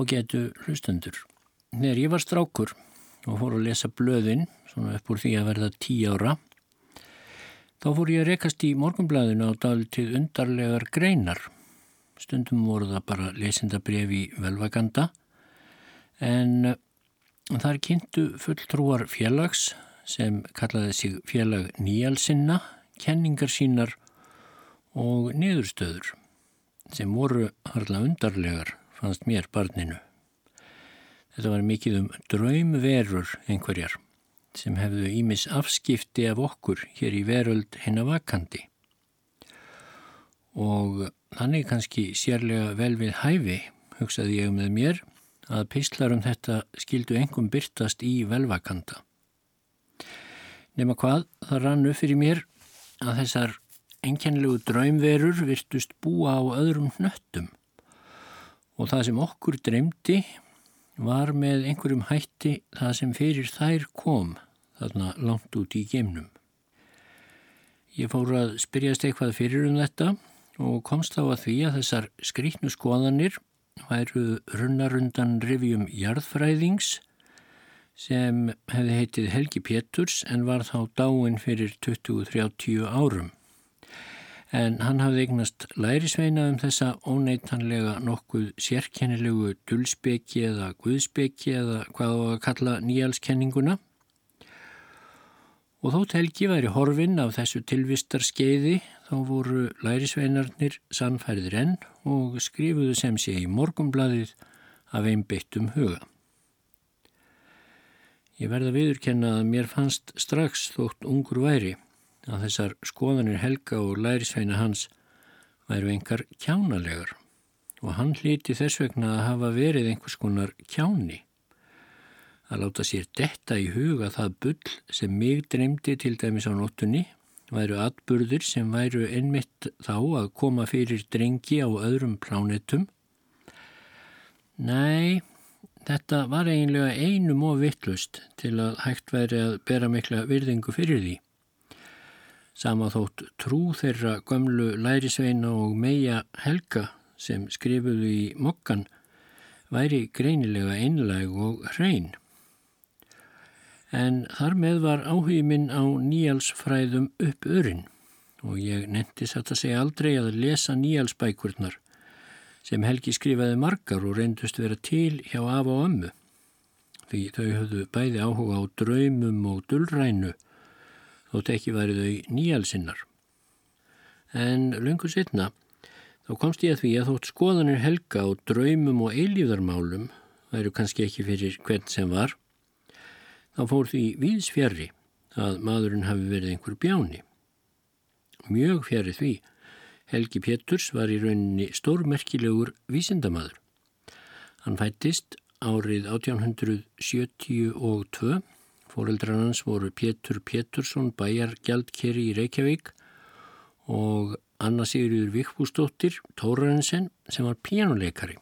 ágætu hlustendur. Þegar ég var strákur og fór að lesa blöðin, svona upp úr því að verða tí ára, þá fór ég að rekast í morgunblæðinu á dálitið undarlegar greinar. Stundum voru það bara lesendabref í velvaganda, en þar kynntu fulltrúar félags sem kallaði sig félag nýjalsinna, kenningar sínar og niðurstöður sem voru harla undarlegar fannst mér barninu. Þetta var mikið um draumverur einhverjar sem hefðu ímis afskipti af okkur hér í veröld hennar vakandi. Og þannig kannski sérlega vel við hæfi, hugsaði ég með mér, að píslar um þetta skildu engum byrtast í velvakanda. Nefna hvað, það rann upp fyrir mér að þessar enkenlegu draumverur virtust búa á öðrum hnöttum og það sem okkur dreymdi var með einhverjum hætti það sem fyrir þær kom þarna langt út í geimnum. Ég fór að spyrjast eitthvað fyrir um þetta og komst þá að því að þessar skrítnu skoðanir væru runnarundan rivjum jarðfræðings sem hefði heitið Helgi Péturs en var þá dáin fyrir 20-30 árum en hann hafði eignast lærisveina um þessa óneitanlega nokkuð sérkennilegu dulspeki eða guðspeki eða hvað á að kalla nýjalskenninguna. Og þótt Helgi væri horfinn af þessu tilvistar skeiði þá voru lærisveinarnir sannfærið renn og skrifuðu sem sé í morgumbladið af einn beittum huga. Ég verða viðurkenna að mér fannst strax þótt ungur væri að þessar skoðanir Helga og lærisveina hans væru engar kjánalegar og hann hlíti þess vegna að hafa verið einhvers konar kjáni. Að láta sér detta í huga það bull sem mig dreymdi til dæmis á nóttunni væru atburðir sem væru einmitt þá að koma fyrir drengi á öðrum plánetum. Nei, þetta var eiginlega einum og vittlust til að hægt væri að bera mikla virðingu fyrir því. Sama þótt trú þeirra gömlu lærisveina og meia helga sem skrifuðu í mokkan væri greinilega einlæg og hrein. En þar með var áhugin minn á nýjalsfræðum upp örin og ég nefndi satt að segja aldrei að lesa nýjalsbækurnar sem Helgi skrifaði margar og reyndust vera til hjá af og ömmu því þau höfðu bæði áhuga á draumum og dullrænu þótt ekki væri þau nýjalsinnar. En lungu setna þá komst ég að því að þótt skoðanir helga og draumum og eilíðarmálum væru kannski ekki fyrir hvern sem var, þá fór því víðs fjari að maðurinn hafi verið einhver bjáni. Mjög fjari því Helgi Péturs var í rauninni stórmerkilegur vísindamadur. Hann fættist árið 1872 Fóreldrar hans voru Pétur Pétursson, bæjargjaldkeri í Reykjavík og Anna Sigurður Vikbúsdóttir, Tórarensen, sem var pjánuleikari.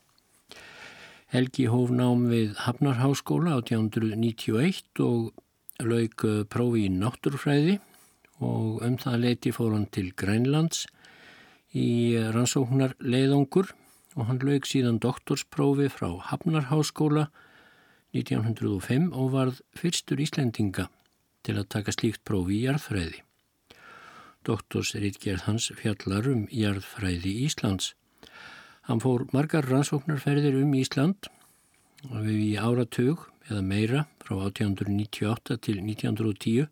Helgi hóf nám við Hafnarháskóla 1891 og lauk eh, prófi í náttúrufræði og um það leiti fór hann til Grænlands í rannsóknar leiðongur og hann lauk síðan doktorsprófi frá Hafnarháskóla 1905 og varð fyrstur Íslendinga til að taka slíkt prófi í jarðfræði. Doktorsritgerð hans fjallar um jarðfræði Íslands. Hann fór margar rannsóknarferðir um Ísland við í áratug eða meira frá 1898 til 1910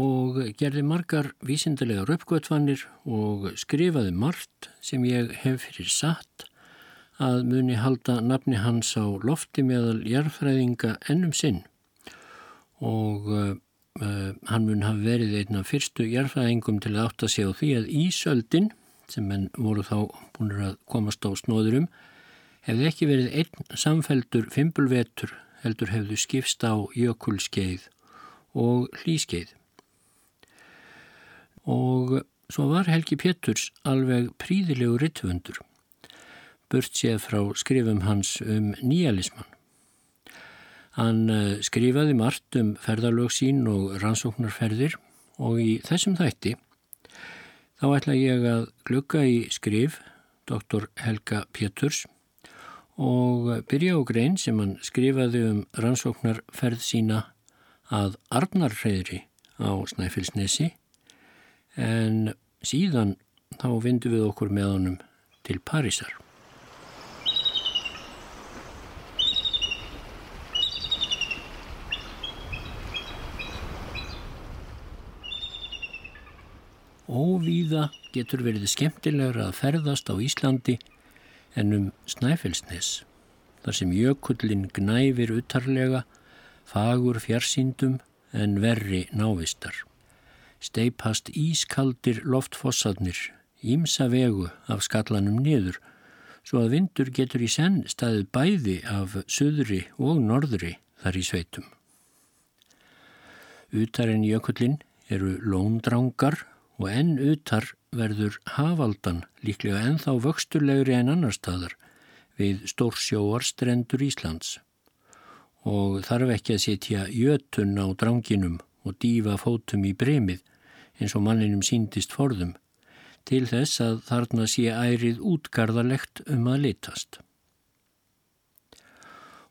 og gerði margar vísindilega röpkvötvanir og skrifaði margt sem ég hef fyrir satt að muni halda nafni hans á lofti meðal jarðfræðinga ennum sinn og uh, uh, hann mun hafa verið einna fyrstu jarðfræðingum til að átta sig á því að Ísöldin, sem menn voru þá búin að komast á snóðurum, hefði ekki verið einn samfeldur fimpulvetur heldur hefðu skipst á jökulskeið og hlýskeið. Og svo var Helgi Péturs alveg príðilegu rittvöndur burt séð frá skrifum hans um nýjalismann. Hann eh, skrifaði margt um ferðalög sín og rannsóknarferðir og í þessum þætti þá ætla ég að glukka í skrif Dr. Helga Péturs og byrja á grein sem hann skrifaði um rannsóknarferð sína að Arnarfeyri á Snæfellsnesi en síðan þá vindum við okkur með honum til Parísar. Óvíða getur verið skemmtilegur að ferðast á Íslandi en um Snæfellsnes, þar sem jökullin gnæfir utarlega, fagur fjarsýndum en verri návistar. Steipast ískaldir loftfossarnir, ímsa vegu af skallanum niður, svo að vindur getur í senn staðið bæði af söðri og norðri þar í sveitum. Utar en jökullin eru lóndrangar og enn utar verður hafaldan líklega ennþá vöxturlegri en annar staðar við stórsjóarstrendur Íslands og þarf ekki að setja jötun á dranginum og dífa fótum í bremið eins og manninum síndist forðum til þess að þarna sé ærið útgarðalegt um að litast.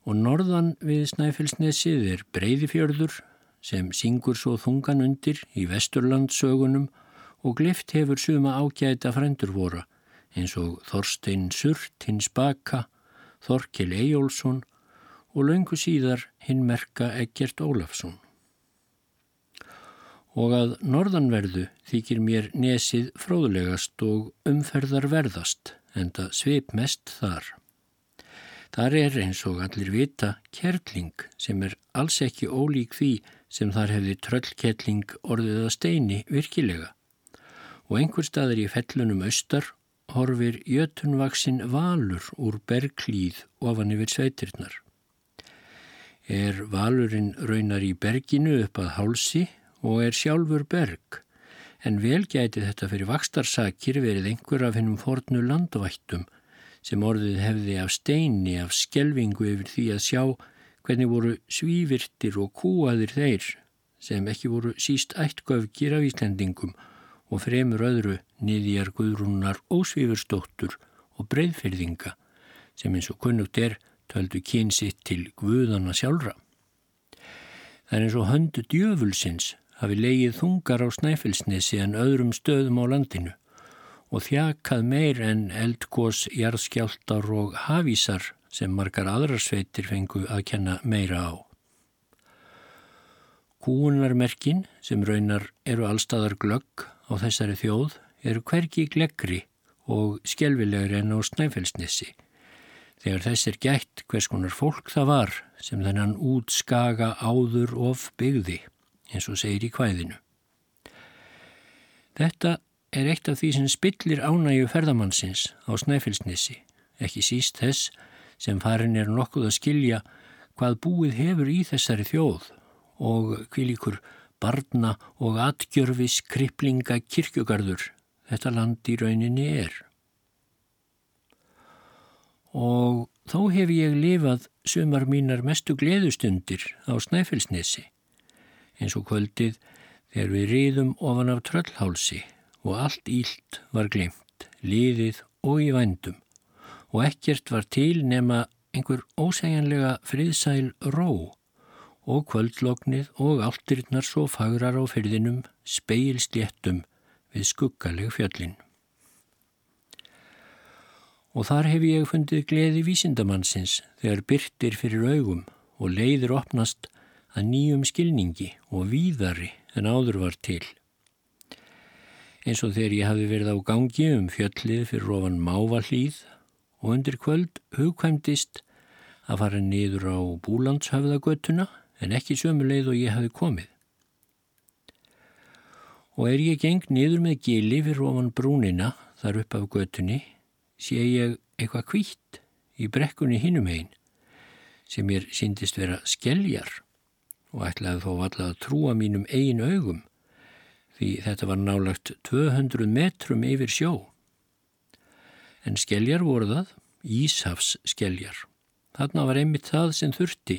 Og norðan við Snæfellsnesið er breyðifjörður sem syngur svo þungan undir í vesturlandsögunum og glift hefur suma ágæta frendur voru eins og Þorstein Surt hins baka, Þorkil Ejjólfsson og laungu síðar hinn merka Egert Ólafsson. Og að norðanverðu þykir mér nesið fróðlegast og umferðarverðast en það svip mest þar. Þar er eins og allir vita kerling sem er alls ekki ólík því sem þar hefði tröllkerling orðið að steini virkilega og einhver staðar í fellunum austar horfir jötunvaksin valur úr berglýð ofan yfir sveitirnar. Er valurinn raunar í berginu upp að hálsi og er sjálfur berg, en vel gæti þetta fyrir vakstarsakir verið einhver af hennum fornu landvættum sem orðið hefði af steini af skelvingu yfir því að sjá hvernig voru svívirtir og kúaðir þeir sem ekki voru síst ættgöfgir af Íslandingum og fremur öðru niðjar guðrúnar ósvífurstóttur og breyðfyrðinga sem eins og kunnugt er töldu kynsitt til guðana sjálfra. Það er eins og höndu djöfulsins hafi leigið þungar á snæfellsnesi en öðrum stöðum á landinu og þjakað meir en eldgós, jarðskjáltar og hafísar sem margar aðrarsveitir fengu að kenna meira á. Kúunarmerkin sem raunar eru allstaðar glögg á þessari þjóð eru hverki gleggri og skjelvilegri en á Snæfellsnessi. Þegar þess er gætt hvers konar fólk það var sem þennan útskaga áður of byggði, eins og segir í kvæðinu. Þetta er eitt af því sem spillir ánægju ferðamannsins á Snæfellsnessi, ekki síst þess sem farin er nokkuð að skilja hvað búið hefur í þessari þjóð og kvílikur barna og atgjörfis kriplinga kirkjugarður þetta land í rauninni er. Og þó hef ég lifað sumar mínar mestu gleðustundir á Snæfellsnesi, eins og kvöldið þegar við riðum ofan af tröllhálsi og allt ílt var glemt, liðið og í vændum og ekkert var til nema einhver ósegjanlega friðsæl ró og kvöldlognið og áttirinnar svo fagrar á fyrðinum speilsléttum við skuggaleg fjöllin. Og þar hef ég fundið gleði vísindamannsins þegar byrtir fyrir augum og leiðir opnast að nýjum skilningi og víðari en áður var til. Eins og þegar ég hafi verið á gangi um fjöllið fyrir ofan mávalíð og undir kvöld hugkvæmdist að fara niður á búlandshöfðagötuna en ekki sömu leið og ég hafi komið. Og er ég geng niður með gili fyrir ofan brúnina þar upp af götunni, sé ég eitthvað kvítt í brekkunni hinum einn sem mér síndist vera skelljar og ætlaði þó alltaf að trúa mínum eigin augum því þetta var nálagt 200 metrum yfir sjó. En skelljar voru það, Íshafs skelljar. Þarna var einmitt það sem þurfti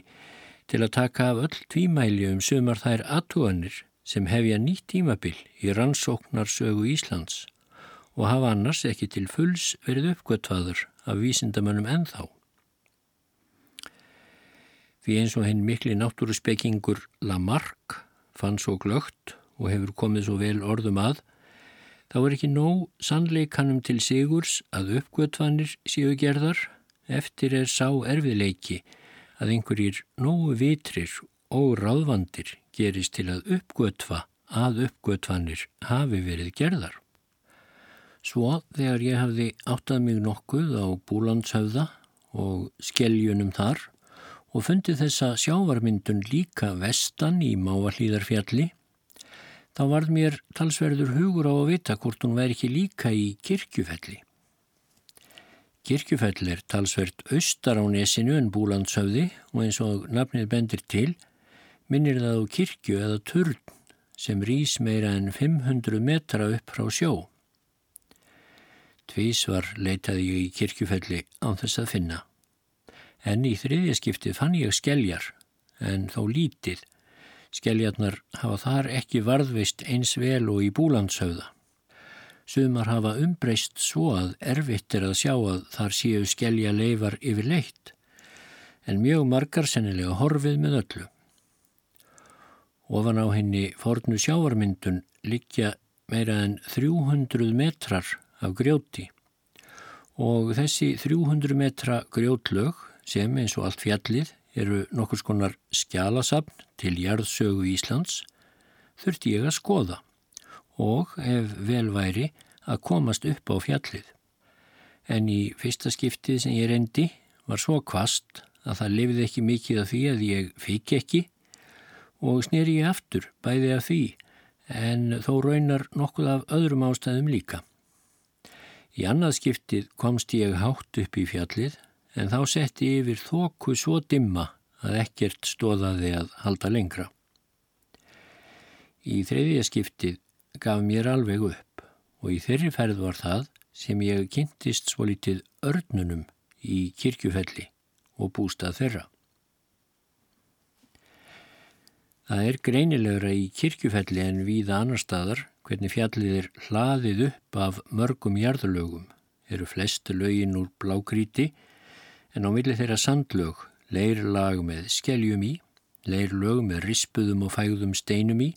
til að taka af öll tvímæli um sumar þær aðtúanir sem hefja nýtt tímabil í rannsóknarsögu Íslands og hafa annars ekki til fulls verið uppgötvaður af vísindamönnum ennþá. Því eins og henn mikli náttúruspekingur Lamarck fann svo glögt og hefur komið svo vel orðum að, þá er ekki nóg sannleikanum til sigurs að uppgötvanir séu gerðar, eftir er sá erfiðleiki að einhverjir nógu vitrir og ráðvandir gerist til að uppgötva að uppgötvanir hafi verið gerðar. Svo þegar ég hafði áttað mig nokkuð á búlandshöfða og skeljunum þar og fundi þessa sjávarmyndun líka vestan í Máallíðarfjalli, þá varð mér talsverður hugur á að vita hvort hún væri ekki líka í kirkjufelli. Kirkjufell er talsvert austar á nesinu en búlandshöfði og eins og nafnið bendir til, minnir það á kirkju eða turn sem rýs meira en 500 metra upp frá sjó. Tvísvar leitaði ég í kirkjufelli án þess að finna. En í þriðja skipti fann ég skelljar, en þó lítið. Skelljarnar hafa þar ekki varðvist eins vel og í búlandshauða. Sumar hafa umbreyst svo að erfitt er að sjá að þar séu skellja leifar yfir leitt, en mjög margar sennilega horfið með öllu. Ofan á henni fornu sjávarmyndun likja meira en 300 metrar af grjóti og þessi 300 metra grjótlög sem eins og allt fjallið eru nokkur skonar skjálasapn til jarðsögu Íslands þurfti ég að skoða og ef vel væri að komast upp á fjallið. En í fyrsta skiptið sem ég reyndi var svo kvast að það lifið ekki mikið af því að ég fikk ekki og sneri ég aftur bæði af því en þó raunar nokkuð af öðrum ástæðum líka. Í annað skiptið komst ég hátt upp í fjallið en þá setti yfir þóku svo dimma að ekkert stóðaði að halda lengra. Í þriðja skiptið gaf mér alveg upp og í þeirri ferð var það sem ég kynntist svo litið örnunum í kirkjufelli og bústað þeirra. Það er greinilegra í kirkjufelli en víða annar staðar hvernig fjallið er hlaðið upp af mörgum jarðlögum, eru flestu lögin úr blágríti en á milli þeirra sandlög, leirlag með skeljum í, leirlög með rispuðum og fægðum steinum í,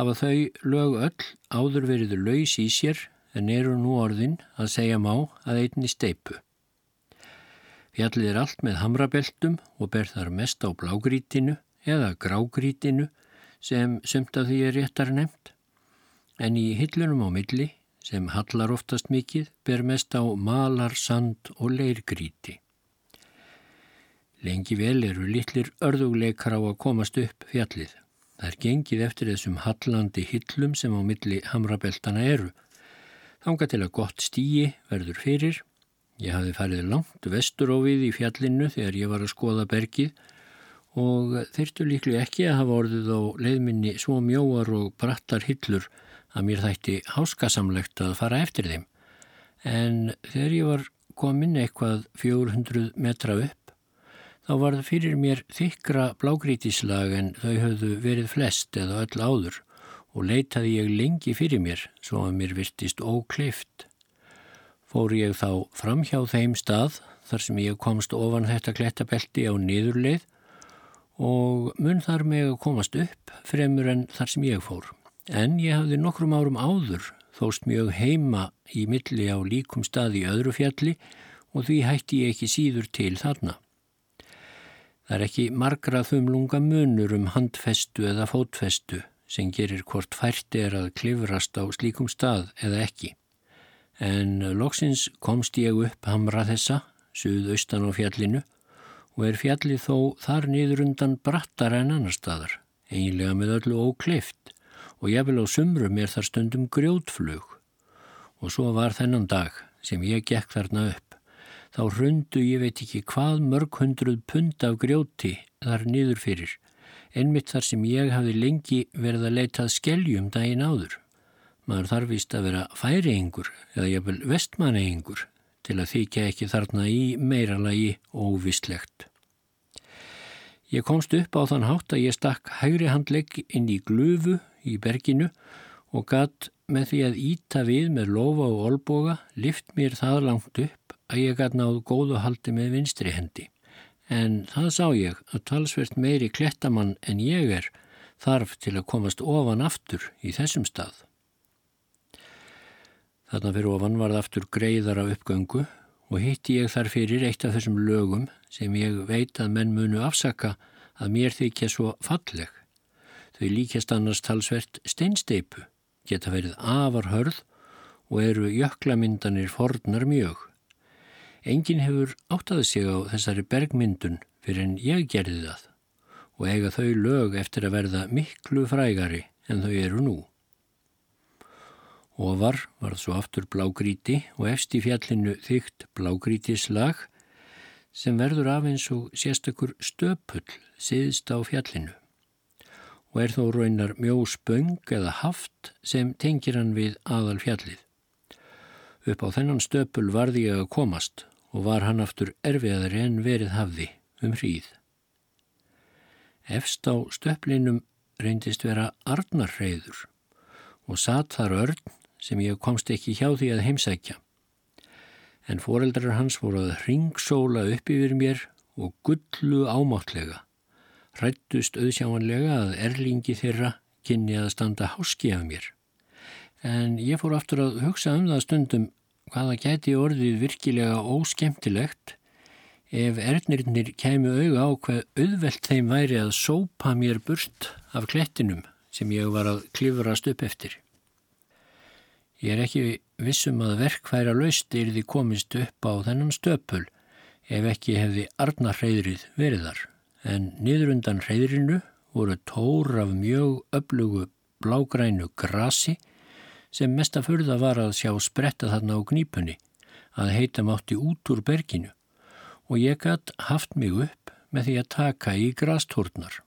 hafa þau lög öll áður verið laus í sér en eru nú orðin að segja má að einni steipu. Fjallið er allt með hamrabeltum og ber þar mest á blágrítinu eða grágrítinu sem sumt af því er réttar nefnt en í hillunum á milli, sem hallar oftast mikið, ber mest á malar, sand og leirgríti. Lengi vel eru litlir örðugleikar á að komast upp fjallið. Það er gengið eftir þessum hallandi hillum sem á milli hamrabeltana eru. Þanga til að gott stíi verður fyrir. Ég hafi farið langt vestur á við í fjallinu þegar ég var að skoða bergið og þyrtu líklega ekki að hafa orðið á leiðminni svo mjóar og brattar hillur að mér þætti háskasamlegt að fara eftir þeim. En þegar ég var komin eitthvað 400 metra upp, þá var það fyrir mér þykra blágrítislag en þau höfðu verið flest eða öll áður og leitaði ég lengi fyrir mér svo að mér virtist ókleift. Fór ég þá fram hjá þeim stað þar sem ég komst ofan þetta klettabelti á niðurleið og mun þar með að komast upp fremur en þar sem ég fór en ég hafði nokkrum árum áður þóst mjög heima í milli á líkum stað í öðru fjalli og því hætti ég ekki síður til þarna. Það er ekki margra þumlunga munur um handfestu eða fótfestu sem gerir hvort færti er að klifrast á slíkum stað eða ekki. En loksins komst ég upp hamra þessa, suðaustan á fjallinu, og er fjallið þó þar niður undan brattar en annar staðar, eiginlega með öllu ókleift og jáfnvel á sumrum er þar stundum grjótflug. Og svo var þennan dag sem ég gekk þarna upp. Þá hrundu ég veit ekki hvað mörg hundruð pund af grjóti þar niður fyrir, einmitt þar sem ég hafi lengi verið að leitað skeljum daginn áður. Maður þarfist að vera færiengur eða jafnvel vestmaneingur til að þykja ekki þarna í meira lagi óvistlegt. Ég komst upp á þann hátt að ég stakk hægri handlegg inn í glufu í berginu og gatt með því að íta við með lofa og olboga lift mér það langt upp að ég gatt náðu góðu haldi með vinstri hendi. en það sá ég að talsvert meiri klettamann en ég er þarf til að komast ofan aftur í þessum stað. Þarna fyrir ofan var það aftur greiðar af uppgöngu og hitti ég þar fyrir eitt af þessum lögum sem ég veit að menn munu afsaka að mér þykja svo falleg. Þau líkjast annars talsvert steinsteipu, geta verið afarhörð og eru jöklamyndanir fornar mjög. Engin hefur áttaði sig á þessari bergmyndun fyrir en ég gerði það og eiga þau lög eftir að verða miklu frægari en þau eru nú. Ofar var svo aftur blágríti og efst í fjallinu þygt blágrítislag sem verður af eins og sérstakur stöpull siðst á fjallinu og er þó raunar mjó spöng eða haft sem tengir hann við aðal fjallið. Upp á þennan stöpull varði ég að komast og var hann aftur erfiðar en verið hafði um hríð. Efst á stöplinum reyndist vera arnarreiður og satt þar örn sem ég komst ekki hjá því að heimsækja. En foreldrar hans voru að ringsóla upp yfir mér og gullu ámáttlega. Rættust auðsjámanlega að erlingi þeirra kynni að standa háski af mér. En ég fór aftur að hugsa um það stundum hvaða gæti orðið virkilega óskemtilegt ef ernirnir kæmu auga á hvað auðvelt þeim væri að sópa mér burt af klettinum sem ég var að klifrast upp eftir. Ég er ekki vissum að verkfæra laust er því komist upp á þennan stöpul ef ekki hefði arnarhreidrið verið þar. En niður undan hreidrinu voru tór af mjög öflugu blágrænu grasi sem mesta förða var að sjá spretta þarna á gnípunni að heita mátti út úr berginu og ég gætt haft mig upp með því að taka í grastórnar.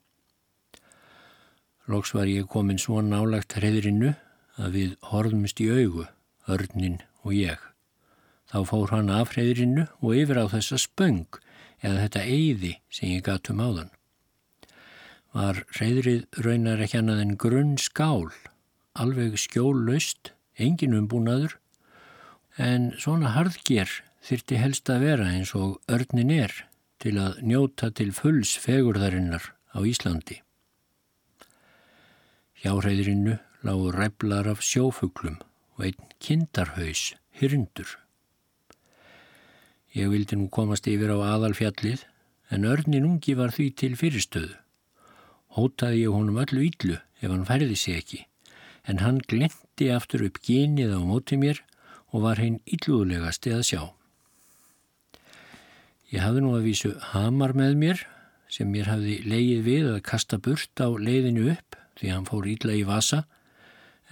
Lóks var ég komin svo nálagt hreidrinu að við horfumst í augu, örnin og ég. Þá fór hann af hreðrinu og yfir á þessa spöng eða þetta eyði sem ég gatum á þann. Var hreðrið raunar ekki annað en grunn skál, alveg skjóllaust, engin umbúnaður, en svona harðger þyrti helst að vera eins og örnin er til að njóta til fulls fegurðarinnar á Íslandi. Hjá hreðrinu lágu ræflar af sjófuglum og einn kindarhaus, hyrndur. Ég vildi nú komast yfir á aðalfjallið en örnin ungi var því til fyrirstöðu. Hótaði ég honum öllu íllu ef hann færði sig ekki en hann glendi aftur upp genið á móti mér og var hinn ílluðulegasti að sjá. Ég hafði nú að vísu hamar með mér sem mér hafði leið við að kasta burt á leiðinu upp því hann fór ílla í vasa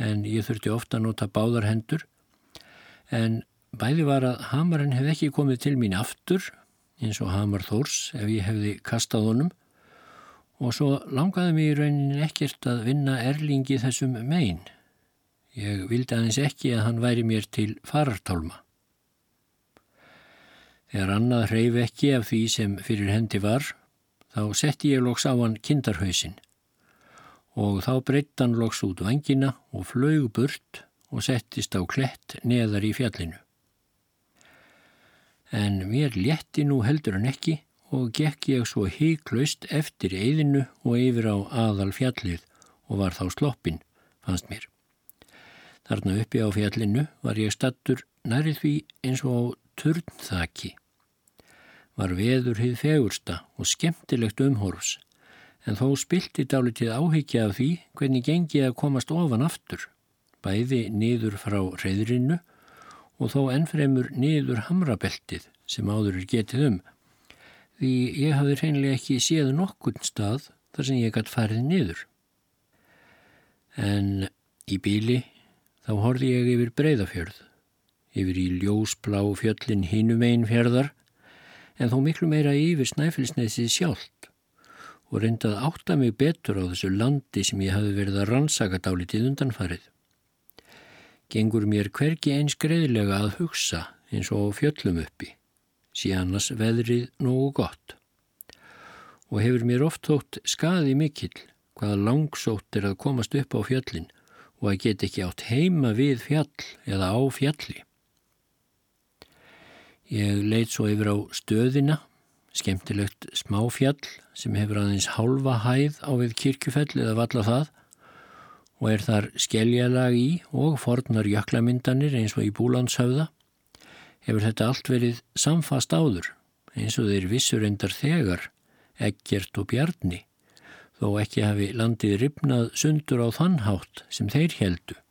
en ég þurfti ofta að nota báðar hendur en bæði var að hamarinn hef ekki komið til mín aftur eins og hamar þórs ef ég hefði kastað honum og svo langaði mér í raunin ekkert að vinna erlingi þessum megin. Ég vildi aðeins ekki að hann væri mér til farartálma. Þegar annað hreyf ekki af því sem fyrir hendi var, þá setti ég loks á hann kindarhausin og þá breytt hann loks út vangina og flög burt og settist á klett neðar í fjallinu. En mér létti nú heldur hann ekki og gekk ég svo híklaust eftir eðinu og yfir á aðal fjallið og var þá sloppin, fannst mér. Þarna uppi á fjallinu var ég stattur nærið því eins og á törnþaki. Var veður hið fegursta og skemmtilegt umhorfs en þó spilti dálitið áhyggja af því hvernig gengi að komast ofan aftur, bæði niður frá reyðrinu og þó ennfremur niður hamrabeltið sem áður er getið um, því ég hafði reynilega ekki séð nokkurn stað þar sem ég gætt farið niður. En í bíli þá horfi ég yfir breyðafjörð, yfir í ljósblá fjöllin hinum einn fjörðar, en þó miklu meira yfir snæfilsneðsið sjálft og reyndað átta mig betur á þessu landi sem ég hafi verið að rannsaka dálitið undanfarið. Gengur mér hverki eins greiðlega að hugsa eins og fjöllum uppi, síðannars veðrið nógu gott. Og hefur mér oft þótt skaði mikill hvaða langsótt er að komast upp á fjöllin og að get ekki átt heima við fjall eða á fjalli. Ég leitt svo yfir á stöðina skemmtilegt smáfjall sem hefur aðeins hálfa hæð á við kirkjufell eða valla það og er þar skelljalag í og fornar jöklamyndanir eins og í búlandshauða, hefur þetta allt verið samfast áður eins og þeir vissur endar þegar, ekkert og bjarni, þó ekki hafi landið ripnað sundur á þannhátt sem þeir heldu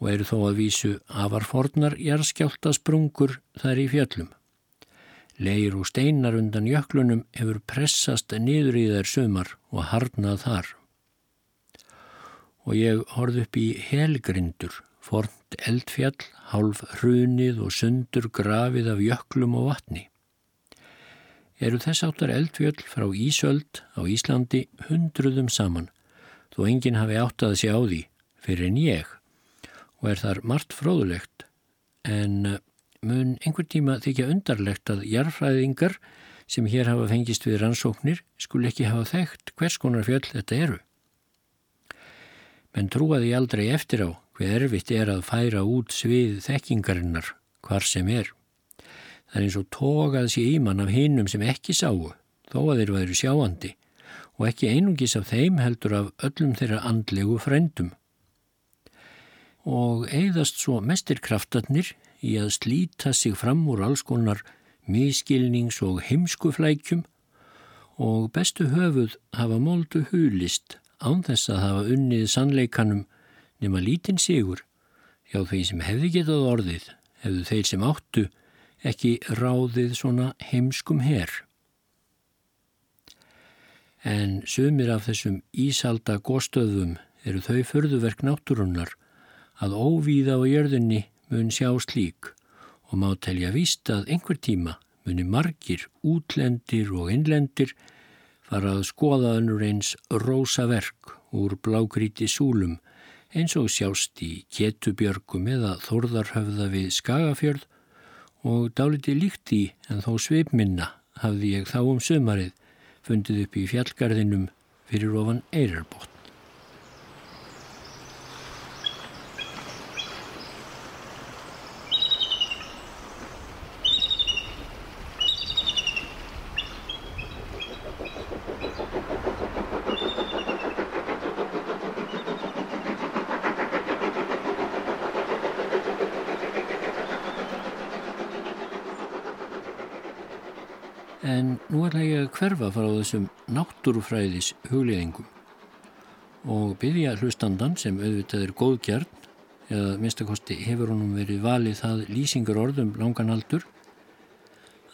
og eru þó að vísu afarfornar jarðskjálta sprungur þar í fjöllum. Leir og steinar undan jöklunum hefur pressast niður í þær sumar og harnað þar. Og ég horfði upp í helgrindur, fornt eldfjall, hálf hrunið og sundur grafið af jöklum og vatni. Eru þess áttar eldfjöll frá Ísöld á Íslandi hundruðum saman, þó enginn hafi áttað sig á því fyrir en ég og er þar margt fróðulegt, en eh, mun einhver tíma þykja undarlegt að jarfræðingar sem hér hafa fengist við rannsóknir skul ekki hafa þekkt hvers konar fjöll þetta eru menn trúaði aldrei eftir á hver erfitt er að færa út svið þekkingarinnar hvar sem er. Það er eins og tókað sér ímann af hinnum sem ekki sáu, þó að þeir væri sjáandi, og ekki einungis af þeim heldur af öllum þeirra andlegu frendum. Og eigðast svo mestir kraftatnir í að slíta sig fram úr alls konar miskilnings- og heimskuflækjum og bestu höfuð hafa moldu hulist án þess að hafa unnið sannleikanum nema lítinn sigur hjá þeir sem hefði getað orðið hefðu þeir sem áttu ekki ráðið svona heimskum herr. En sumir af þessum ísalda góstöðum eru þau förðuverk náttúrunnar að óvíða á jörðinni mun sjá slík og má telja víst að einhver tíma muni margir útlendir og innlendir fara að skoða önnur eins rósaverk úr blágríti súlum eins og sjást í Ketubjörgum eða Þórðarhöfða við Skagafjörð og dáliti líkt í en þó sveipminna hafði ég þá um sömarið fundið upp í fjallgarðinum fyrir ofan Eirarbótt. En nú ætla ég að hverfa frá þessum náttúrufræðis hugleðingum og byggja hlustandan sem auðvitað er góðgjarn eða minnstakosti hefur honum verið valið það lýsingur orðum langan aldur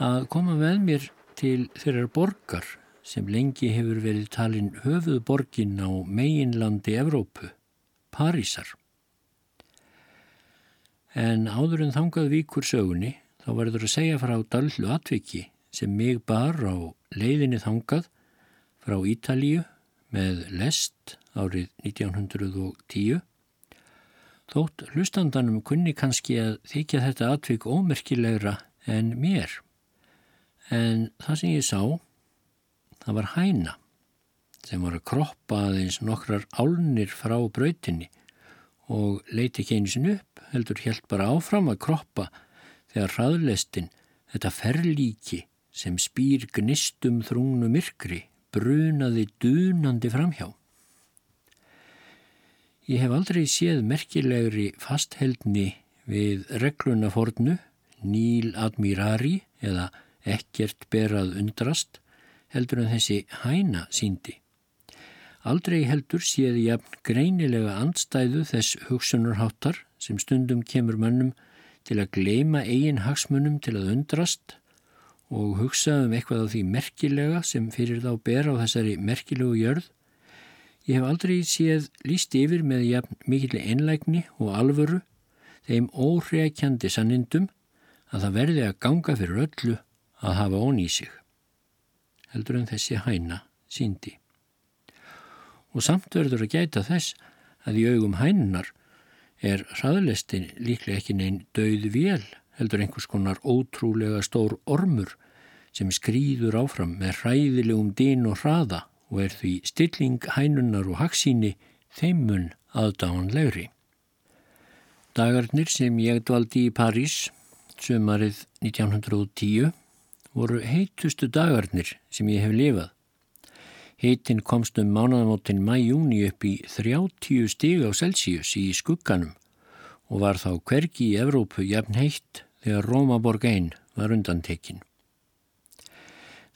að koma með mér til þeirrar borgar sem lengi hefur verið talin höfuð borgin á meginlandi Evrópu, Parísar. En áður en þangað víkur sögunni þá verður að segja frá dallu atviki sem mig bar á leiðinni þangað frá Ítalíu með lest árið 1910 þótt hlustandanum kunni kannski að þykja þetta atvik ómerkilegra en mér. En það sem ég sá það var hæna sem var að kroppa aðeins nokkrar álnir frá brautinni og leiti ekki einu sin upp heldur helt bara áfram að kroppa þegar hraðlestin þetta ferlíki sem spýr gnistum þrungnu myrkri brunaði dunandi framhjá. Ég hef aldrei séð merkilegri fastheldni við regluna fornu, Níl Admirari eða ekkert berað undrast, heldur en þessi hæna síndi. Aldrei heldur séð jafn greinilega andstæðu þess hugsunarháttar sem stundum kemur mönnum til að gleima eigin hagsmunum til að undrast og hugsa um eitthvað á því merkilega sem fyrir þá ber á þessari merkilegu jörð. Ég hef aldrei séð líst yfir með jafn mikilli einlægni og alvöru þeim óhreikjandi sannindum að það verði að ganga fyrir öllu að hafa ón í sig. Heldur en þessi hæna síndi. Og samt verður að gæta þess að í augum hænunar er hraðlestin líklega ekki neinn döið vél heldur einhvers konar ótrúlega stór ormur sem skrýður áfram með hræðilegum dín og hraða og er því stilling, hænunnar og haksíni þeimun aðdáanlegri. Dagarnir sem ég dvaldi í París sömarið 1910 voru heitustu dagarnir sem ég hef lifað. Heitin komst um mánaðamótin mæjúni upp í 30 stig á Celsius í skugganum og var þá hvergi í Evrópu jafn heitt þegar Rómaborg einn var undantekinn.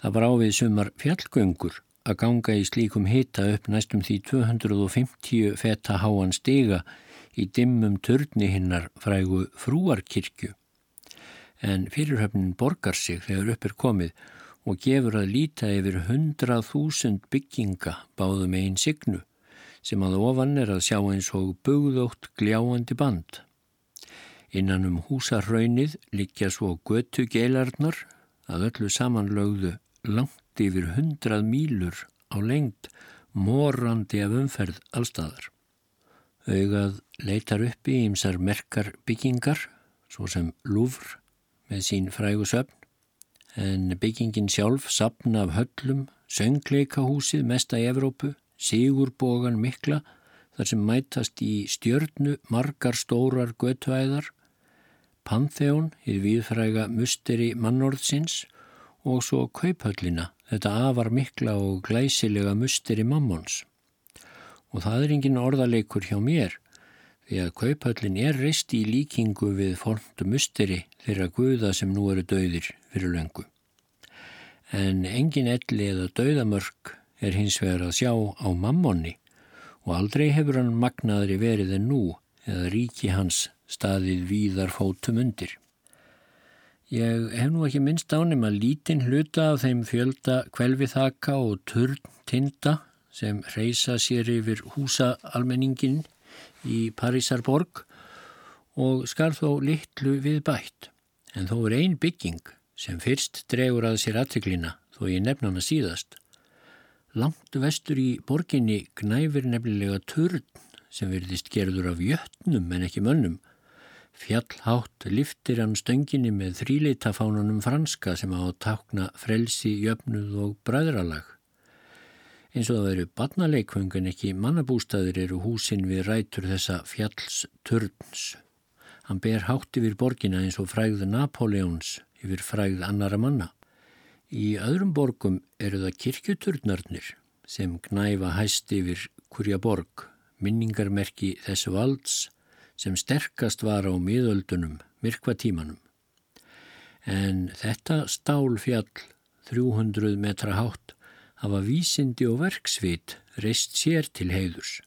Það var ávið sumar fjallgöngur að ganga í slíkum hita upp næstum því 250 feta háan stiga í dimmum törni hinnar frægu frúarkirkju. En fyrirhöfnin borgar sig þegar upp er komið og gefur að líta yfir 100.000 bygginga báðum einn signu sem að ofan er að sjá eins og bugðótt gljáandi band. Innan um húsarraunnið likja svo götu geilarnar að öllu samanlögðu langt yfir hundrað mýlur á lengt morandi af umferð allstaðar. Augað leitar upp í ýmsar merkar byggingar, svo sem Lúfr með sín frægu söfn, en byggingin sjálf sapn af höllum, söngleikahúsið mesta í Evrópu, Sigurbogan mikla, þar sem mætast í stjörnu margar stórar götuæðar, Pantheon, hér viðfræga musteri mannorðsins og svo kauphöllina, þetta afar mikla og glæsilega musteri mammons. Og það er engin orðaleikur hjá mér, því að kauphöllin er reist í líkingu við forndu musteri þeirra guða sem nú eru döðir fyrir löngu. En engin elli eða döðamörk er hins vegar að sjá á mammonni og aldrei hefur hann magnaðri verið en nú eða ríki hans staðið víðar fótum undir. Ég hef nú ekki minnst ánum að lítinn hluta af þeim fjölda kvelviþaka og turn-tinda sem reysa sér yfir húsaalmenningin í Parísarborg og skar þó litlu við bætt. En þó er ein bygging sem fyrst dregur að sér aðteglina þó ég nefna hana síðast. Langt vestur í borginni gnæfir nefnilega turn sem verðist gerður af jötnum en ekki mönnum Fjallhátt liftir hann stönginni með þríleitafánunum franska sem á að takna frelsi, jöfnuð og bræðralag. Eins og það veru barnaleikvöngun ekki mannabústaðir eru húsin við rætur þessa fjallsturns. Hann ber hátt yfir borgina eins og frægð Napoleons yfir frægð annara manna. Í öðrum borgum eru það kirkjuturnarnir sem knæfa hæst yfir kurja borg, minningarmerki þessu valds, sem sterkast var á miðöldunum, myrkvatímanum. En þetta stálfjall, 300 metra hátt, hafa vísindi og verksvit reist sér til heiðurs.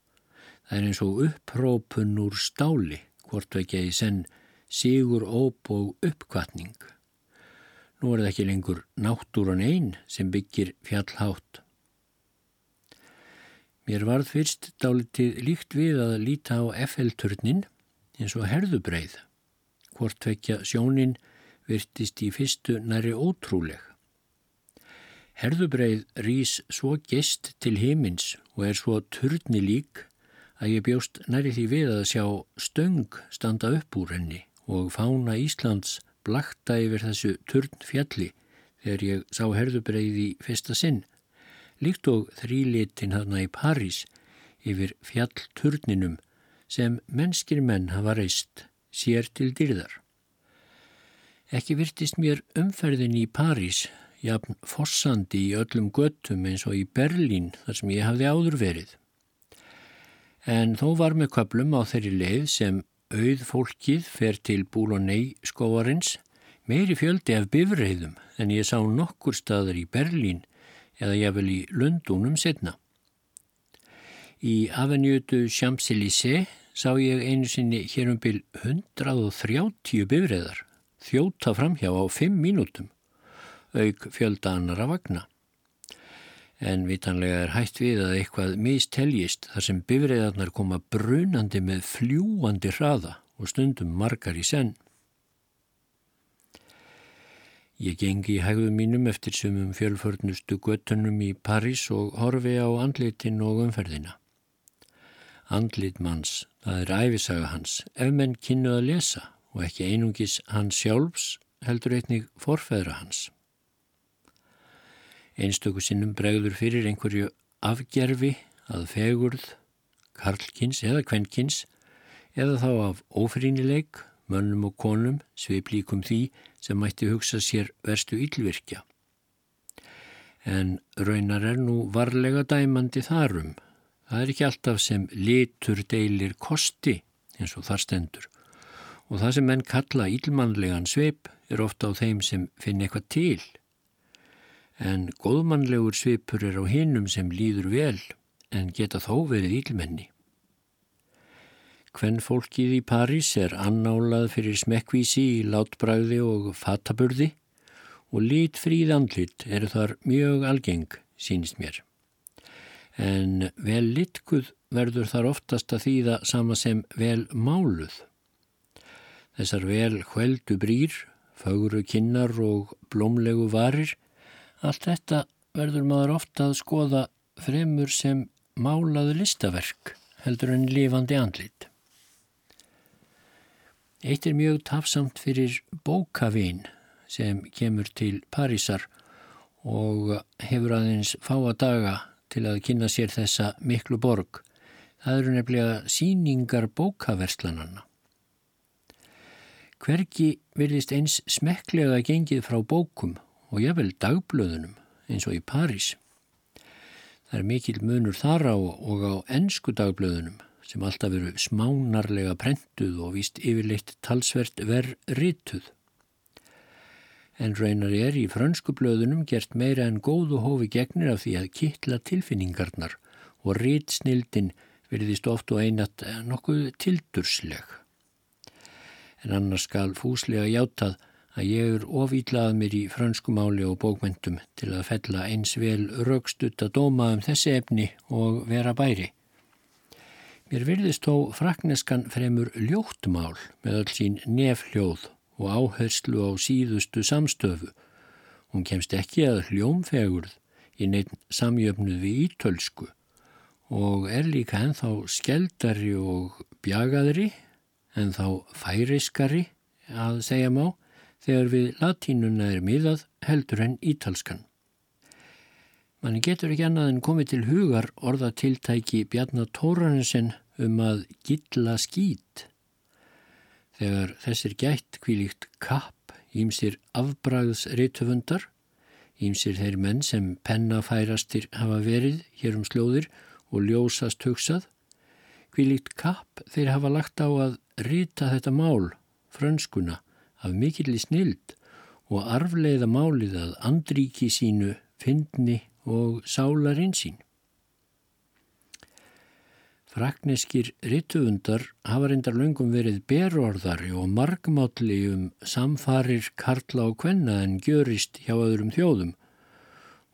Það er eins og upprópun úr stáli, hvort ekki í senn sigur, óp og uppkvatning. Nú er það ekki lengur náttúran einn sem byggir fjallhátt. Mér varð fyrst dálitið líkt við að líta á FL-turnin eins og herðubreið. Hvort tvekja sjónin virtist í fyrstu næri ótrúleg. Herðubreið rýs svo gest til heimins og er svo turni lík að ég bjóst næri því við að sjá stöng standa upp úr henni og fána Íslands blakta yfir þessu turn fjalli þegar ég sá herðubreið í fyrsta sinn, líkt og þrýlitin hana í París yfir fjallturninum sem mennskir menn hafa reist sér til dyrðar. Ekki virtist mér umferðin í París, jafn fossandi í öllum göttum eins og í Berlín þar sem ég hafði áður verið. En þó var með köplum á þeirri leið sem auð fólkið fer til Búlonei skóarins meiri fjöldi af bifræðum en ég sá nokkur staðar í Berlín eða ég vel í Lundunum setna. Í Avenjötu Champs-Élysées sá ég einu sinni hér um byl 130 bifræðar þjóta framhjá á 5 mínútum, auk fjölda annara vagna. En vitanlega er hægt við að eitthvað misteljist þar sem bifræðarnar koma brunandi með fljúandi hraða og stundum margar í senn. Ég gengi í hægðum mínum eftir sumum fjölförnustu göttunum í París og horfi á andlitin og umferðina. Andlit manns Það er æfisaga hans, ef menn kynnu að lesa og ekki einungis hans sjálfs heldur einnig forfæðra hans. Einstöku sinnum bregður fyrir einhverju afgerfi að fegurð, karlkins eða kvennkins eða þá af ófrínileik, mönnum og konum, sveiplíkum því sem mætti hugsa sér verstu yllvirkja. En raunar er nú varlega dæmandi þarum. Það er ekki alltaf sem litur deilir kosti eins og þar stendur og það sem menn kalla ílmannlegan sveip er ofta á þeim sem finn eitthvað til. En góðmannlegur sveipur er á hinnum sem líður vel en geta þó verið ílmenni. Hvenn fólkið í París er annálað fyrir smekkvísi í látbræði og fataburði og lít fríð andlit eru þar mjög algeng, sínist mér. En vel litkuð verður þar oftast að þýða sama sem vel máluð. Þessar vel hveldu brýr, fögru kinnar og blómlegu varir, allt þetta verður maður ofta að skoða fremur sem málaðu listaverk heldur en lifandi andlit. Eitt er mjög tafsamt fyrir bókavinn sem kemur til Parísar og hefur aðeins fáa daga til að kynna sér þessa miklu borg. Það eru nefnilega síningar bókaverslananna. Hverki virðist eins smekklega gengið frá bókum og jável dagblöðunum eins og í París. Það er mikil munur þar á og á ennsku dagblöðunum sem alltaf veru smánarlega prentuð og víst yfirleitt talsvert verð rituð. En raunar er í frönsku blöðunum gert meira en góðu hófi gegnir af því að kittla tilfinningarnar og ritsnildin verðist oft og einat nokkuð tildursleg en annars skal fúslega játað að ég er ofýtlað mér í frönskumáli og bókmyndum til að fella eins vel raukstutt að dóma um þessi efni og vera bæri. Mér virðist þó frakneskan fremur ljóttmál með öll sín nefljóð og áherslu á síðustu samstöfu. Hún kemst ekki að hljómfegurð í neitt samjöfnuð við ítölsku og er líka ennþá skeldari og bjagaðri en þá færiskari að segja má þegar við latínuna er miðað heldur en ítalskan. Man getur ekki annað en komið til hugar orðatiltæki Bjarnar Tóranesen um að gilla skít. Þegar þessir gætt kvílíkt kapp ímsir afbræðsriðtöfundar, ímsir þeir menn sem pennafærastir hafa verið hér um slóðir og ljósast hugsað, kvílíkt kapp þeir hafa lagt á að rita þetta mál, frönskuna, af mikill í snild og arfleiða málið að andríki sínu, fyndni og sálarinn sín. Frakneskir rittuundar hafa reyndar löngum verið berorðari og margmátli um samfarir karla og kvenna en gjörist hjá öðrum þjóðum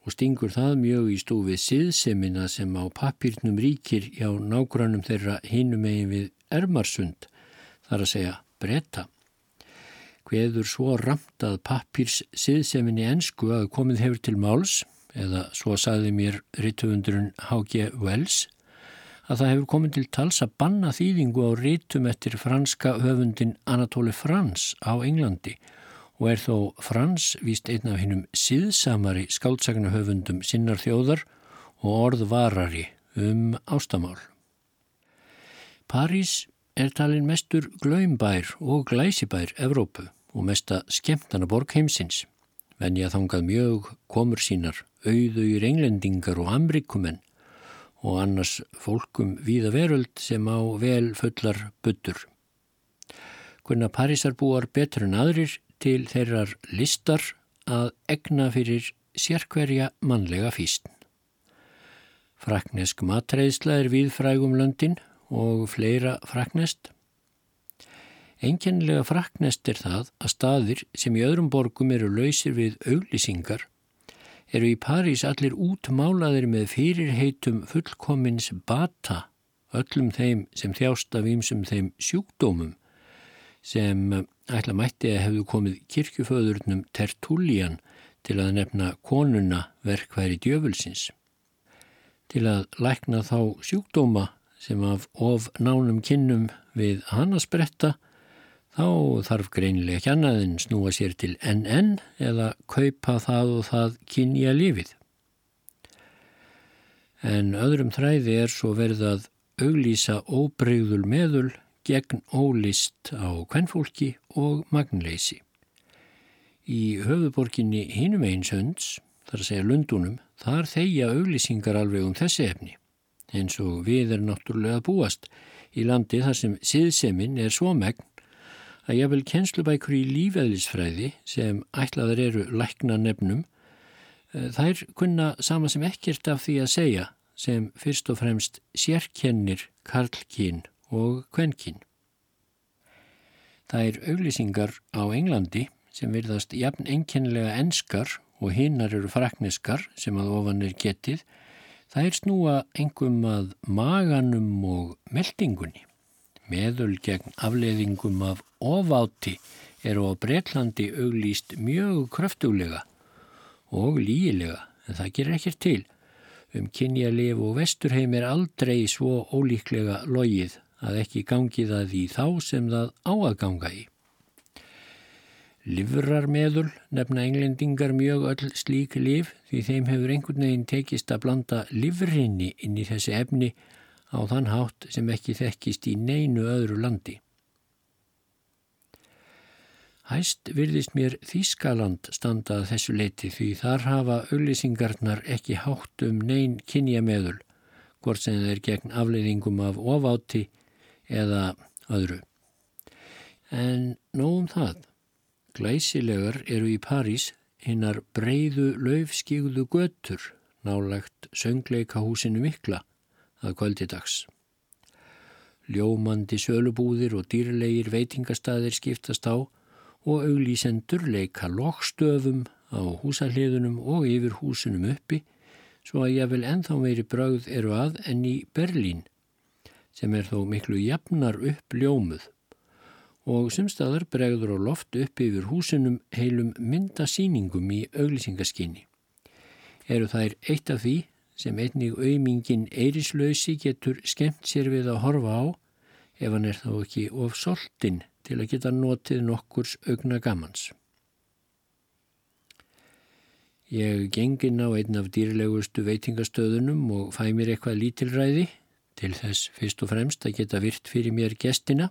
og stingur það mjög í stúfið siðsemina sem á papírnum ríkir hjá nágrannum þeirra hinum eigin við Ermarsund þar að segja breyta. Hveður svo ramt að pappirs siðseminni ensku að komið hefur til máls, eða svo saði mér rittuundurinn H.G. Wells, að það hefur komið til tals að banna þýðingu á rítum eftir franska höfundin Anatóli Frans á Englandi og er þó Frans víst einn af hinnum síðsamari skáldsagna höfundum sinnar þjóðar og orðvarari um ástamál. París er talin mestur glöymbær og glæsibær Evrópu og mesta skemmtana borg heimsins. Venja þangað mjög komur sínar, auðauður englendingar og amrikumenn og annars fólkum víða veröld sem á vel fullar byttur. Hvernig Parísar búar betur en aðrir til þeirrar listar að egna fyrir sérkverja mannlega físn. Fraknesk matreðsla er viðfrægum löndin og fleira fraknest. Enkennilega fraknest er það að staðir sem í öðrum borgum eru lausir við auglýsingar eru í París allir útmálaðir með fyrirheitum fullkomins bata öllum þeim sem þjást af ímsum þeim sjúkdómum sem ætla mætti að hefðu komið kirkjuföðurnum Tertullian til að nefna konuna verkværi djöfulsins. Til að lækna þá sjúkdóma sem af of nánum kinnum við hana spretta, þá þarf greinilega ekki annað en snúa sér til NN eða kaupa það og það kynja lífið. En öðrum þræði er svo verið að auglýsa óbreyðul meðul gegn ólist á kvennfólki og magnleysi. Í höfuborginni hinum eins hönds, þar að segja Lundunum, þar þeia auglýsingar alveg um þessi efni. Eins og við er náttúrulega búast í landi þar sem síðseminn er svo megn að ég vil kjenslubækur í lífeðlisfræði sem ætlaður eru lækna nefnum, eh, þær kunna sama sem ekkert af því að segja sem fyrst og fremst sérkennir karlkinn og kvennkinn. Það er auglýsingar á Englandi sem virðast jafn enkenlega enskar og hinnar eru frakneskar sem að ofan er getið, það er snúa engum að maganum og meldingunni. Meðul gegn afleðingum af ofátti eru á Breitlandi auglýst mjög kröftulega og lígilega, en það gerir ekkert til. Um kynjalif og vesturheim er aldrei svo ólíklega logið að ekki gangi það í þá sem það á að ganga í. Livrarmeðul nefna englendingar mjög öll slík liv því þeim hefur einhvern veginn tekist að blanda livrinni inn í þessi efni á þann hátt sem ekki þekkist í neinu öðru landi. Hæst virðist mér Þískaland standað þessu leiti því þar hafa auðlýsingarnar ekki hátt um neyn kynjameðul, hvort sem þeir gegn afleiðingum af ofátti eða öðru. En nógum það, glæsilegar eru í París hinnar breyðu löfskíguðu götur nálagt söngleikahúsinu mikla að kvöldidags. Ljómandi sölubúðir og dýrlegir veitingastæðir skiptast á og auglísendur leika lokstöfum á húsahliðunum og yfir húsunum uppi svo að ég vil enþá meiri brauð eru að enn í Berlín sem er þó miklu jafnar upp ljómuð og sumstaðar bregður á loft upp yfir húsinum heilum myndasýningum í auglýsingaskinni. Eru þær eitt af því sem einnig auðmingin eirislausi getur skemmt sér við að horfa á ef hann er þá ekki of soltinn til að geta notið nokkurs augna gamans. Ég gengin á einn af dýrlegustu veitingastöðunum og fæ mér eitthvað lítilræði til þess fyrst og fremst að geta virt fyrir mér gestina.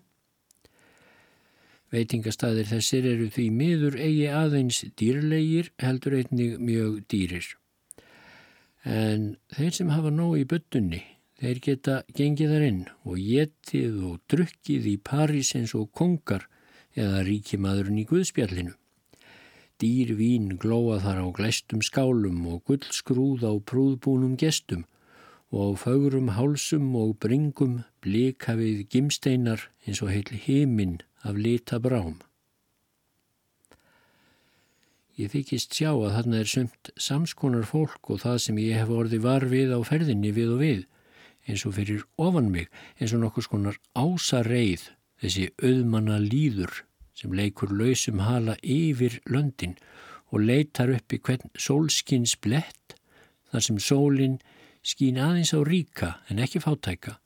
Veitingastæðir þessir eru því miður eigi aðeins dýrlegir heldur einnig mjög dýrir. En þeir sem hafa nóg í byttunni, þeir geta gengið þar inn og getið og drukkið í París eins og kongar eða ríkimaðurinn í Guðspjallinu. Dýr vín glóa þar á glæstum skálum og gullskrúð á prúðbúnum gestum og á fögrum hálsum og bringum blika við gimsteinar eins og heil heiminn af lita brám. Ég þykist sjá að þarna er sumt samskonar fólk og það sem ég hef orði var við á ferðinni við og við, eins og fyrir ofan mig, eins og nokkur skonar ásareið, þessi auðmanna líður sem leikur lausum hala yfir löndin og leitar upp í hvern sólskins blett þar sem sólinn skín aðeins á ríka en ekki fátæka.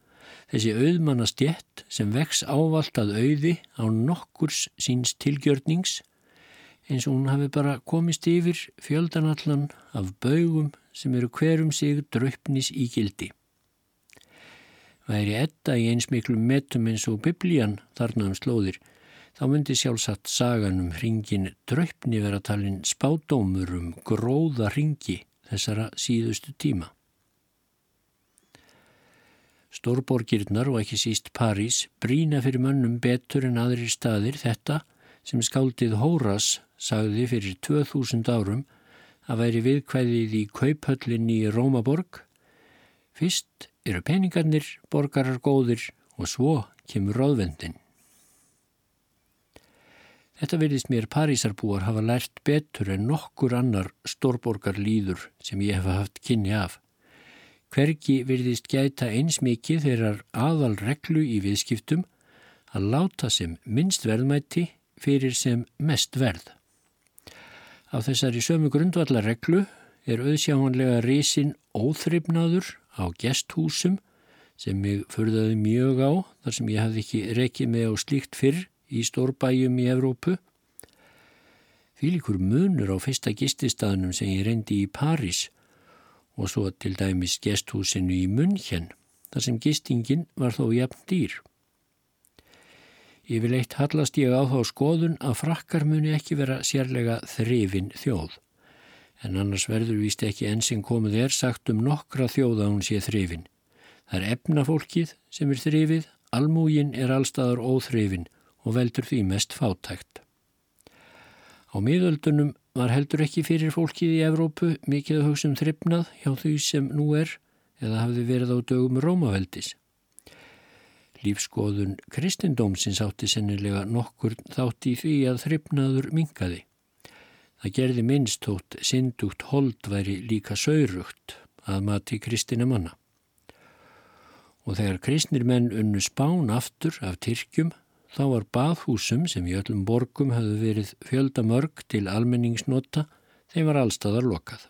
Þessi auðmanna stjett sem vex ávalt að auði á nokkurs síns tilgjörnings eins og hún hafi bara komist yfir fjöldanallan af baugum sem eru hverum sig draupnis í gildi. Væri etta í eins miklu metum eins og biblían þarna um slóðir, þá myndi sjálfsagt sagan um hringin draupni vera talin spádómur um gróða hringi þessara síðustu tíma. Stórborgirnar og ekki síst París brína fyrir mönnum betur en aðrir staðir þetta sem skáldið Hóras sagði fyrir 2000 árum að væri viðkvæðið í kauphöllinni í Rómaborg. Fyrst eru peningarnir, borgarar góðir og svo kemur ráðvendin. Þetta verðist mér Parísarbúar hafa lært betur en nokkur annar stórborgar líður sem ég hefa haft kynni af. Hvergi virðist gæta eins mikið þeirrar aðal reglu í viðskiptum að láta sem minnst verðmætti fyrir sem mest verð. Af þessari sömu grundvallarreglu er auðsjáhanlega risin óþryfnaður á gesthúsum sem mig förðaði mjög á þar sem ég hafði ekki rekið með á slíkt fyrr í stórbæjum í Evrópu. Fylgur munur á fyrsta gististaðnum sem ég reyndi í París og svo til dæmis gesthúsinu í München, þar sem gistingin var þó jafn dýr. Yfirleitt hallast ég á þá skoðun að frakkar muni ekki vera sérlega þrifin þjóð. En annars verður víst ekki enn sem komið er sagt um nokkra þjóð að hún sé þrifin. Það er efnafólkið sem er þrifið, almúgin er allstaðar óþrifin og veldur því mest fátækt. Á miðöldunum var heldur ekki fyrir fólkið í Evrópu mikið að hugsa um þrifnað hjá því sem nú er eða hafði verið á dögum Rómaveldis. Lífskoðun kristindómsins átti sennilega nokkur þátt í því að þryfnaður mingaði. Það gerði minnst tótt syndugt hold væri líka saurugt að mati kristina manna. Og þegar kristnir menn unnu spán aftur af Tyrkjum þá var bathúsum sem í öllum borgum hafði verið fjöldamörg til almenningsnota þeim var allstaðar lokað.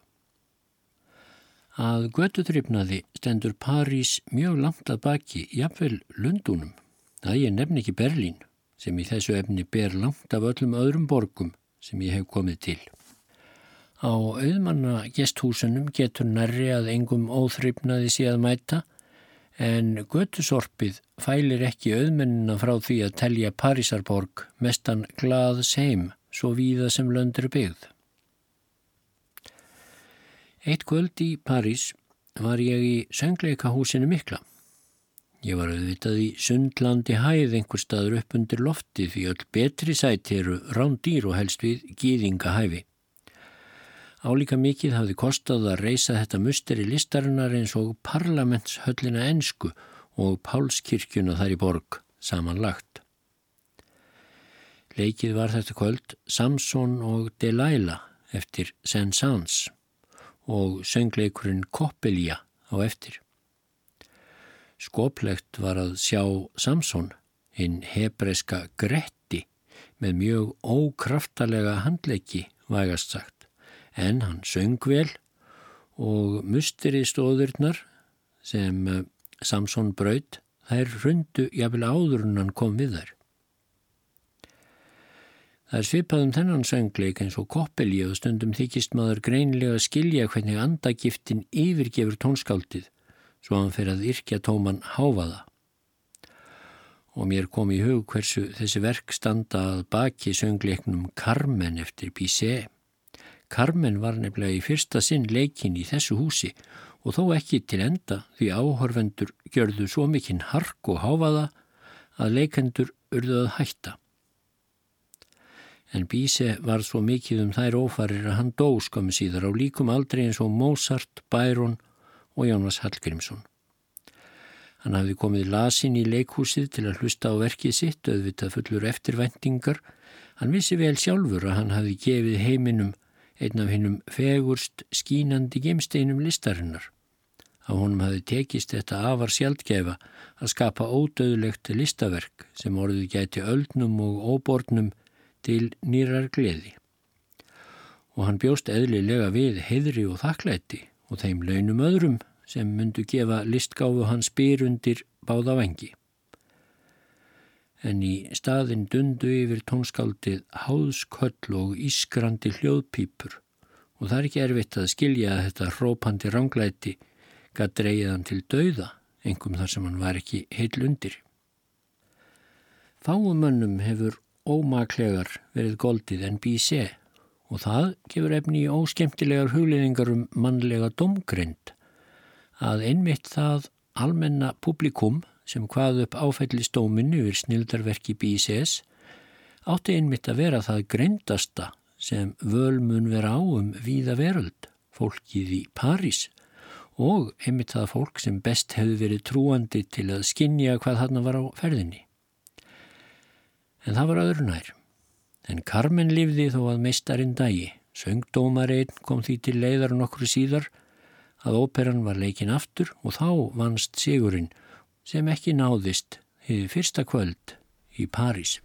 Að götutripnaði stendur París mjög langt að baki, jafnvel Lundunum. Það ég nefn ekki Berlín, sem í þessu efni ber langt af öllum öðrum borgum sem ég hef komið til. Á auðmanna gesthúsunum getur nærri að engum óþryfnaði að mæta, en götusorpið fælir ekki auðmennina frá því að telja Parísarborg mestan glað seim svo víða sem löndur byggð. Eitt kvöld í París var ég í söngleikahúsinu mikla. Ég var auðvitað í sundlandi hæð einhver staður upp undir lofti því öll betri sæti eru rándýr og helst við gýðingahæfi. Álíka mikið hafði kostað að reysa þetta musteri listarinnar eins og parlamentshöllina ensku og Pálskirkjuna þar í borg samanlagt. Leikið var þetta kvöld Samson og Delilah eftir Saint-Saëns og söngleikurinn Koppelja á eftir. Skoplegt var að sjá Samson, hinn hebreska Gretti, með mjög ókraftalega handleiki, vægast sagt, en hann söng vel og musteri stóðurnar sem eh, Samson braut, þær rundu jafnvel áður en hann kom við þær. Það er svipað um þennan söngleik eins og koppelji og stundum þykist maður greinlega skilja hvernig andagiftin yfirgefur tónskáldið svo hann fer að yrkja tóman háfaða. Og mér kom í hug hversu þessi verk standa að baki söngleiknum Carmen eftir Bizet. Carmen var nefnilega í fyrsta sinn leikin í þessu húsi og þó ekki til enda því áhorfendur gjörðu svo mikinn hark og háfaða að leikendur urðu að hætta en Bíse var svo mikið um þær ófarir að hann dó skömmu síðar á líkum aldrei eins og Mozart, Byron og Jónas Hallgrímsson. Hann hafði komið lasin í leikhúsið til að hlusta á verkið sitt, auðvitað fullur eftirvæntingar. Hann vissi vel sjálfur að hann hafði gefið heiminum einn af hinnum fegurst skínandi gemsteinum listarinnar. Á honum hafði tekist þetta afar sjaldgefa að skapa ódöðlegt listaverk sem orðið gæti öldnum og óbornum til nýrar gleði. Og hann bjóst eðlilega við heidri og þakklætti og þeim launum öðrum sem myndu gefa listgáfu hans byr undir báða vengi. En í staðin dundu yfir tónskaldið háðsköll og ískrandi hljóðpípur og það er ekki erfitt að skilja að þetta hrópandi ránglæti gæt dreyðan til dauða, engum þar sem hann var ekki heil undir. Fáumönnum hefur ómaklegar verið goldið en bíse og það gefur efni í óskemtilegar hugliðingar um mannlega domgrind að einmitt það almenna publikum sem hvað upp áfællistóminu yfir snildarverki bíses átti einmitt að vera það greindasta sem völmun vera á um víða veröld, fólkið í París og einmitt það fólk sem best hefði verið trúandi til að skinja hvað þarna var á ferðinni en það var öðru nær. En Carmen lifði þó að meistarinn dægi. Söngdómareinn kom því til leiðar nokkru síðar að óperan var leikin aftur og þá vannst Sigurinn sem ekki náðist hefði fyrsta kvöld í París.